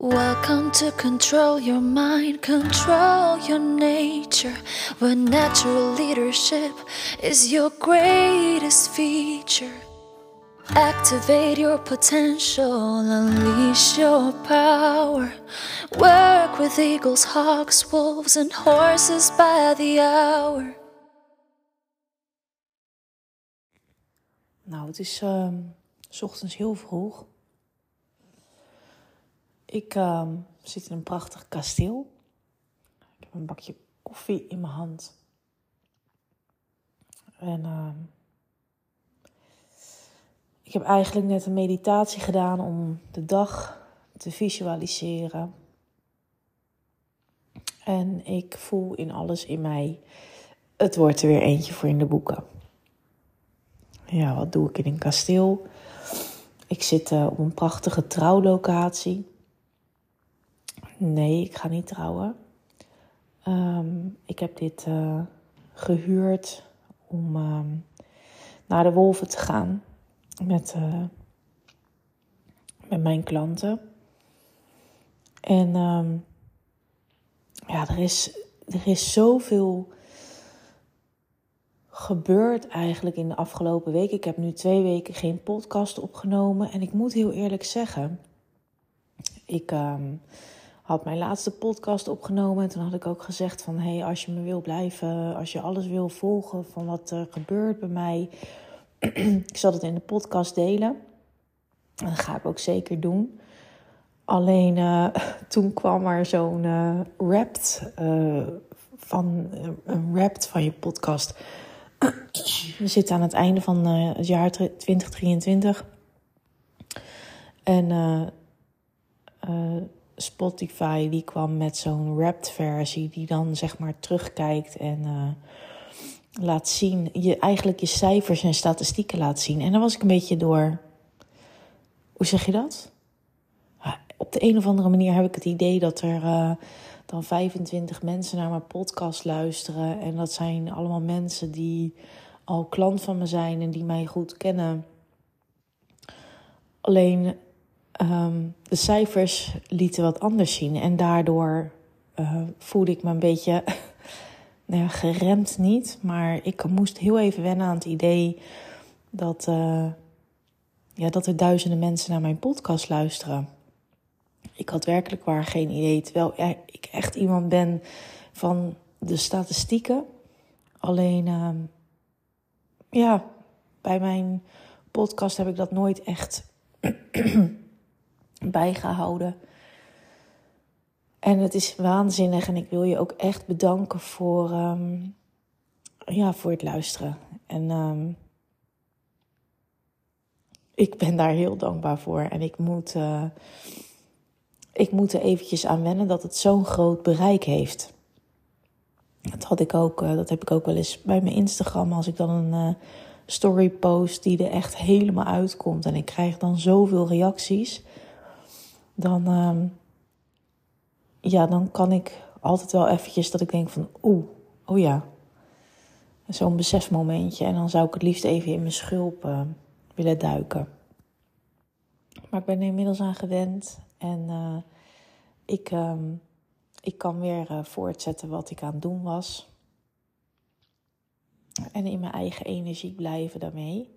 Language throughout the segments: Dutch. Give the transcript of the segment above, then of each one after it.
Welcome to control your mind, control your nature. Where natural leadership is your greatest feature. Activate your potential, unleash your power. Work with eagles, hawks, wolves, and horses by the hour. Nou, het is ehm, s ochtends heel vroeg. Ik uh, zit in een prachtig kasteel. Ik heb een bakje koffie in mijn hand. En uh, ik heb eigenlijk net een meditatie gedaan om de dag te visualiseren. En ik voel in alles in mij, het wordt er weer eentje voor in de boeken. Ja, wat doe ik in een kasteel? Ik zit uh, op een prachtige trouwlocatie. Nee, ik ga niet trouwen. Um, ik heb dit uh, gehuurd om um, naar de wolven te gaan met, uh, met mijn klanten. En um, ja, er is, er is zoveel gebeurd eigenlijk in de afgelopen week. Ik heb nu twee weken geen podcast opgenomen. En ik moet heel eerlijk zeggen, ik had mijn laatste podcast opgenomen. En toen had ik ook gezegd van, hey, als je me wil blijven, als je alles wil volgen van wat er gebeurt bij mij. ik zal het in de podcast delen. En dat ga ik ook zeker doen. Alleen uh, toen kwam er zo'n uh, rapt uh, van een rapt van je podcast. We zitten aan het einde van het jaar 2023. En Spotify die kwam met zo'n wrapped versie die dan zeg maar terugkijkt en laat zien, je eigenlijk je cijfers en statistieken laat zien. En dan was ik een beetje door, hoe zeg je dat? Op de een of andere manier heb ik het idee dat er dan 25 mensen naar mijn podcast luisteren. En dat zijn allemaal mensen die al klant van me zijn en die mij goed kennen. Alleen um, de cijfers lieten wat anders zien. En daardoor uh, voelde ik me een beetje nou geremd niet. Maar ik moest heel even wennen aan het idee dat, uh, ja, dat er duizenden mensen naar mijn podcast luisteren. Ik had werkelijk waar geen idee. Terwijl ik echt iemand ben van de statistieken. Alleen, uh, ja, bij mijn podcast heb ik dat nooit echt bijgehouden. En het is waanzinnig en ik wil je ook echt bedanken voor, um, ja, voor het luisteren. En um, ik ben daar heel dankbaar voor. En ik moet, uh, ik moet er eventjes aan wennen dat het zo'n groot bereik heeft. Dat had ik ook, uh, dat heb ik ook wel eens bij mijn Instagram. Als ik dan een uh, story post die er echt helemaal uitkomt. En ik krijg dan zoveel reacties. Dan, uh, ja, dan kan ik altijd wel eventjes dat ik denk van oeh, oh ja. Zo'n besefmomentje. En dan zou ik het liefst even in mijn schulp uh, willen duiken. Maar ik ben er inmiddels aan gewend. En uh, ik, um, ik kan weer uh, voortzetten wat ik aan het doen was. En in mijn eigen energie blijven daarmee.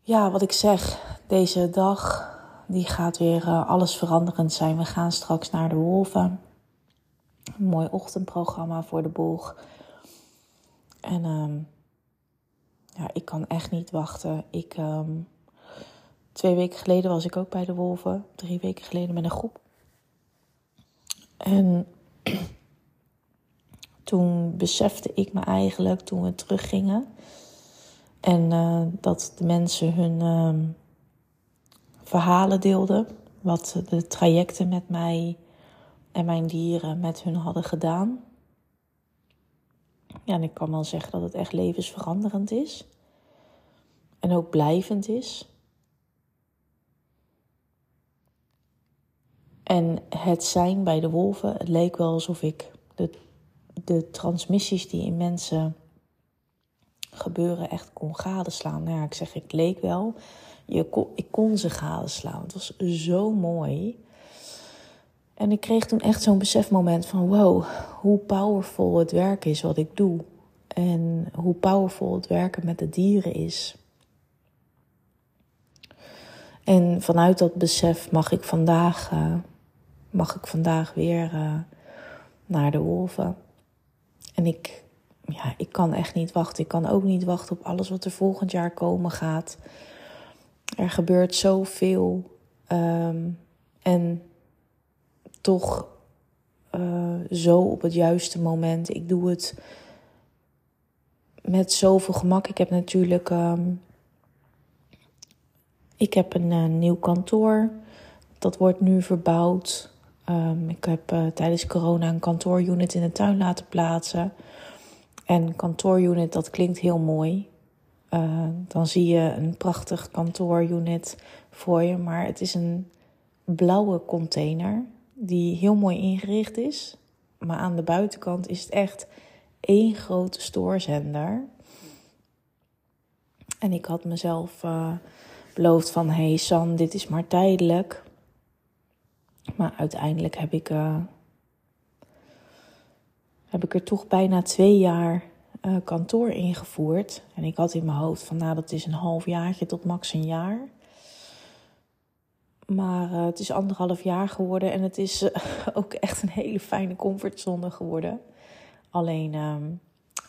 Ja, wat ik zeg, deze dag die gaat weer uh, alles veranderend zijn. We gaan straks naar de Wolven. Een mooi ochtendprogramma voor de boeg. En um, ja, ik kan echt niet wachten. Ik, um, twee weken geleden was ik ook bij de Wolven. Drie weken geleden met een groep. En toen besefte ik me eigenlijk, toen we teruggingen... en uh, dat de mensen hun... Uh, verhalen deelde. Wat de trajecten met mij en mijn dieren met hun hadden gedaan. Ja, en ik kan wel zeggen dat het echt levensveranderend is. En ook blijvend is. En het zijn bij de wolven, het leek wel alsof ik de, de transmissies die in mensen gebeuren echt kon gadeslaan. Nou ja, ik zeg, ik leek wel. Ik kon ze gadeslaan. Het was zo mooi. En ik kreeg toen echt zo'n besefmoment van wow, hoe powerful het werk is wat ik doe. En hoe powerful het werken met de dieren is. En vanuit dat besef mag ik vandaag, uh, mag ik vandaag weer uh, naar de wolven. En ik, ja, ik kan echt niet wachten. Ik kan ook niet wachten op alles wat er volgend jaar komen gaat. Er gebeurt zoveel. Um, en toch uh, zo op het juiste moment. Ik doe het met zoveel gemak. Ik heb natuurlijk. Um, ik heb een uh, nieuw kantoor. Dat wordt nu verbouwd. Um, ik heb uh, tijdens corona een kantoorunit in de tuin laten plaatsen. En kantoorunit, dat klinkt heel mooi. Uh, dan zie je een prachtig kantoorunit voor je. Maar het is een blauwe container die heel mooi ingericht is. Maar aan de buitenkant is het echt één grote stoorzender. En ik had mezelf uh, beloofd van... hey San, dit is maar tijdelijk. Maar uiteindelijk heb ik, uh, heb ik er toch bijna twee jaar uh, kantoor ingevoerd. En ik had in mijn hoofd van nou dat is een half jaartje tot max een jaar. Maar uh, het is anderhalf jaar geworden en het is uh, ook echt een hele fijne comfortzone geworden. Alleen um,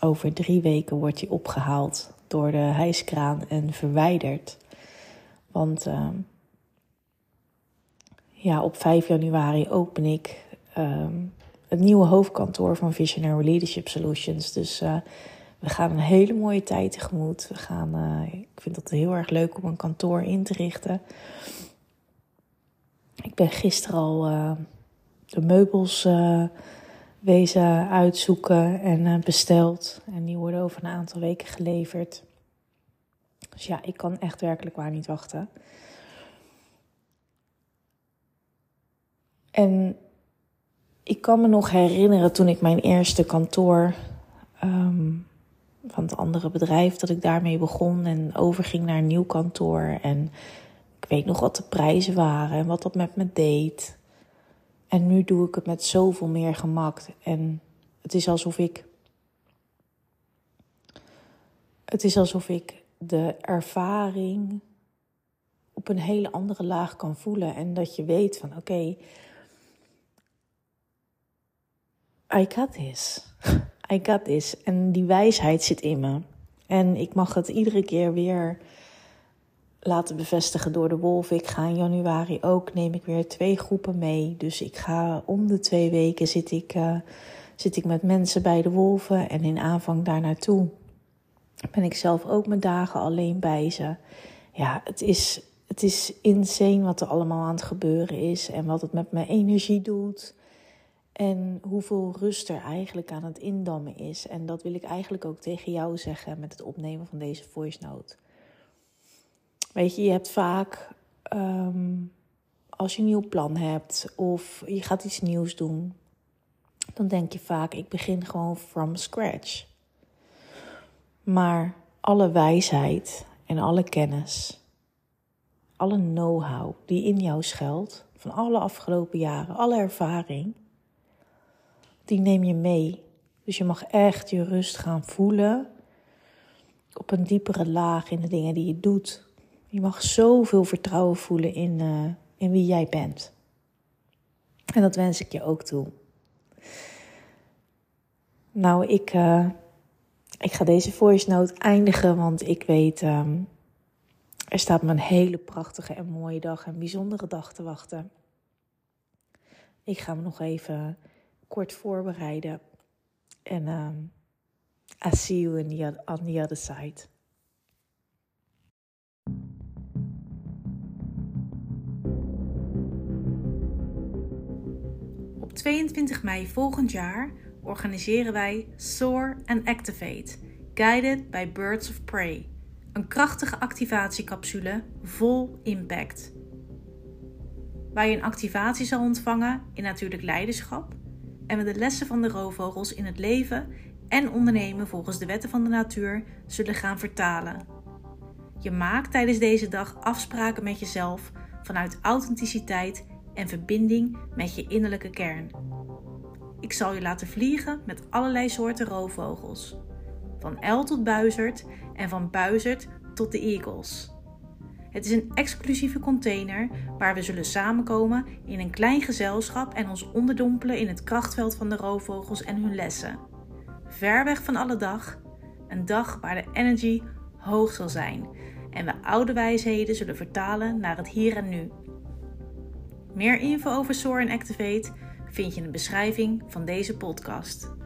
over drie weken wordt hij opgehaald door de hijskraan en verwijderd. Want uh, ja, op 5 januari open ik um, het nieuwe hoofdkantoor van Visionary Leadership Solutions. Dus uh, we gaan een hele mooie tijd tegemoet. We gaan, uh, ik vind het heel erg leuk om een kantoor in te richten. Ik ben gisteren al uh, de meubels wezen uitzoeken en besteld. En die worden over een aantal weken geleverd. Dus ja, ik kan echt werkelijk waar niet wachten. En ik kan me nog herinneren toen ik mijn eerste kantoor um, van het andere bedrijf, dat ik daarmee begon en overging naar een nieuw kantoor. En ik weet nog wat de prijzen waren en wat dat met me deed. En nu doe ik het met zoveel meer gemak. En het is alsof ik. Het is alsof ik de ervaring op een hele andere laag kan voelen. En dat je weet van oké, I got this. I got this. En die wijsheid zit in me. En ik mag het iedere keer weer laten bevestigen door de wolf. Ik ga in januari ook, neem ik weer twee groepen mee. Dus ik ga om de twee weken zit ik, uh, zit ik met mensen bij de wolven. En in aanvang daar naartoe ben ik zelf ook mijn dagen alleen bij ze. Ja, het is, het is insane wat er allemaal aan het gebeuren is. En wat het met mijn energie doet. En hoeveel rust er eigenlijk aan het indammen is. En dat wil ik eigenlijk ook tegen jou zeggen met het opnemen van deze voice note. Weet je, je hebt vaak, um, als je een nieuw plan hebt of je gaat iets nieuws doen, dan denk je vaak, ik begin gewoon from scratch. Maar alle wijsheid en alle kennis, alle know-how die in jou schuilt, van alle afgelopen jaren, alle ervaring, die neem je mee. Dus je mag echt je rust gaan voelen op een diepere laag in de dingen die je doet. Je mag zoveel vertrouwen voelen in, uh, in wie jij bent. En dat wens ik je ook toe. Nou, ik, uh, ik ga deze voice note eindigen, want ik weet, um, er staat me een hele prachtige en mooie dag, een bijzondere dag te wachten. Ik ga me nog even kort voorbereiden. En um, I see you on the other side. Op 22 mei volgend jaar organiseren wij Soar and Activate, guided by Birds of Prey. Een krachtige activatiecapsule vol impact. Waar je een activatie zal ontvangen in natuurlijk leiderschap en we de lessen van de roofvogels in het leven en ondernemen volgens de wetten van de natuur zullen gaan vertalen. Je maakt tijdens deze dag afspraken met jezelf vanuit authenticiteit en verbinding met je innerlijke kern. Ik zal je laten vliegen met allerlei soorten roofvogels. Van uil tot buizerd en van buizerd tot de eagles. Het is een exclusieve container waar we zullen samenkomen in een klein gezelschap en ons onderdompelen in het krachtveld van de roofvogels en hun lessen. Ver weg van alle dag, een dag waar de energy hoog zal zijn en we oude wijsheden zullen vertalen naar het hier en nu. Meer info over SOAR en Activate vind je in de beschrijving van deze podcast.